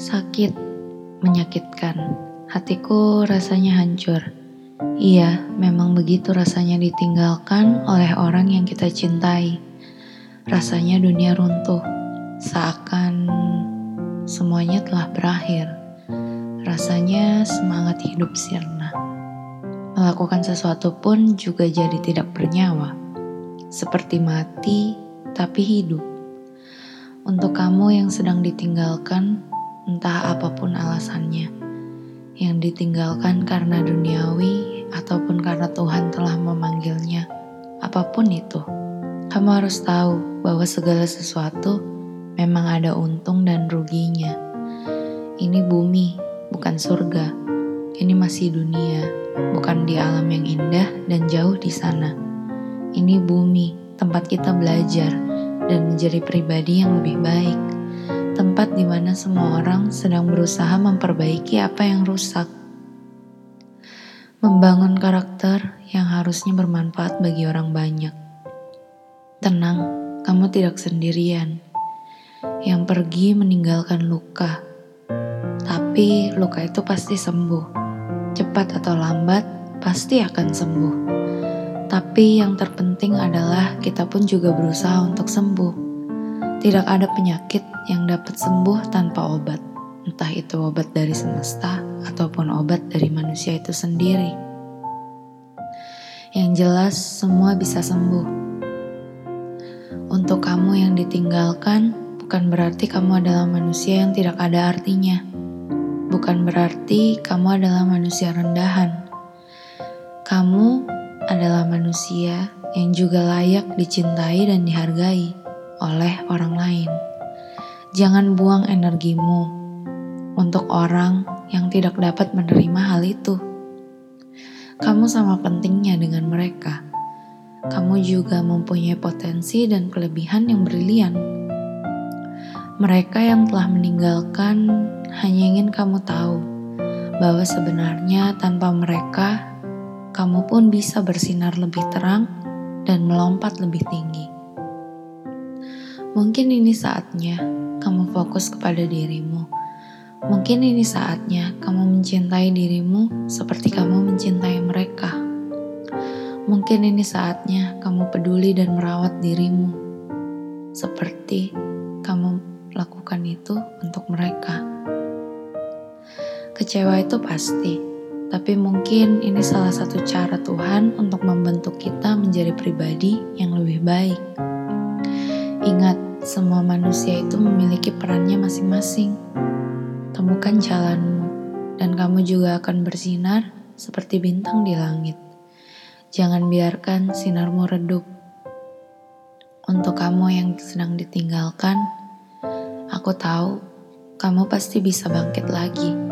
Sakit, menyakitkan. Hatiku rasanya hancur. Iya, memang begitu rasanya ditinggalkan oleh orang yang kita cintai. Rasanya dunia runtuh, seakan semuanya telah berakhir. Rasanya semangat hidup sirna. Melakukan sesuatu pun juga jadi tidak bernyawa. Seperti mati, tapi hidup. Untuk kamu yang sedang ditinggalkan, entah apa pun alasannya, yang ditinggalkan karena duniawi ataupun karena Tuhan telah memanggilnya, apa pun itu, kamu harus tahu bahwa segala sesuatu memang ada untung dan ruginya. Ini bumi, bukan surga. Ini masih dunia, bukan di alam yang indah dan jauh di sana. Ini bumi, tempat kita belajar dan menjadi pribadi yang lebih baik. Tempat di mana semua orang sedang berusaha memperbaiki apa yang rusak. Membangun karakter yang harusnya bermanfaat bagi orang banyak. Tenang, kamu tidak sendirian. Yang pergi meninggalkan luka. Tapi luka itu pasti sembuh. Cepat atau lambat, pasti akan sembuh. Tapi yang terpenting adalah kita pun juga berusaha untuk sembuh. Tidak ada penyakit yang dapat sembuh tanpa obat, entah itu obat dari semesta ataupun obat dari manusia itu sendiri. Yang jelas, semua bisa sembuh. Untuk kamu yang ditinggalkan, bukan berarti kamu adalah manusia yang tidak ada artinya. Bukan berarti kamu adalah manusia rendahan. Kamu adalah manusia yang juga layak dicintai dan dihargai oleh orang lain. Jangan buang energimu untuk orang yang tidak dapat menerima hal itu. Kamu sama pentingnya dengan mereka. Kamu juga mempunyai potensi dan kelebihan yang brilian. Mereka yang telah meninggalkan hanya ingin kamu tahu bahwa sebenarnya tanpa mereka kamu pun bisa bersinar lebih terang dan melompat lebih tinggi. Mungkin ini saatnya kamu fokus kepada dirimu. Mungkin ini saatnya kamu mencintai dirimu seperti kamu mencintai mereka. Mungkin ini saatnya kamu peduli dan merawat dirimu seperti kamu lakukan itu untuk mereka. Kecewa itu pasti tapi mungkin ini salah satu cara Tuhan untuk membentuk kita menjadi pribadi yang lebih baik. Ingat, semua manusia itu memiliki perannya masing-masing. Temukan jalanmu, dan kamu juga akan bersinar seperti bintang di langit. Jangan biarkan sinarmu redup. Untuk kamu yang sedang ditinggalkan, aku tahu kamu pasti bisa bangkit lagi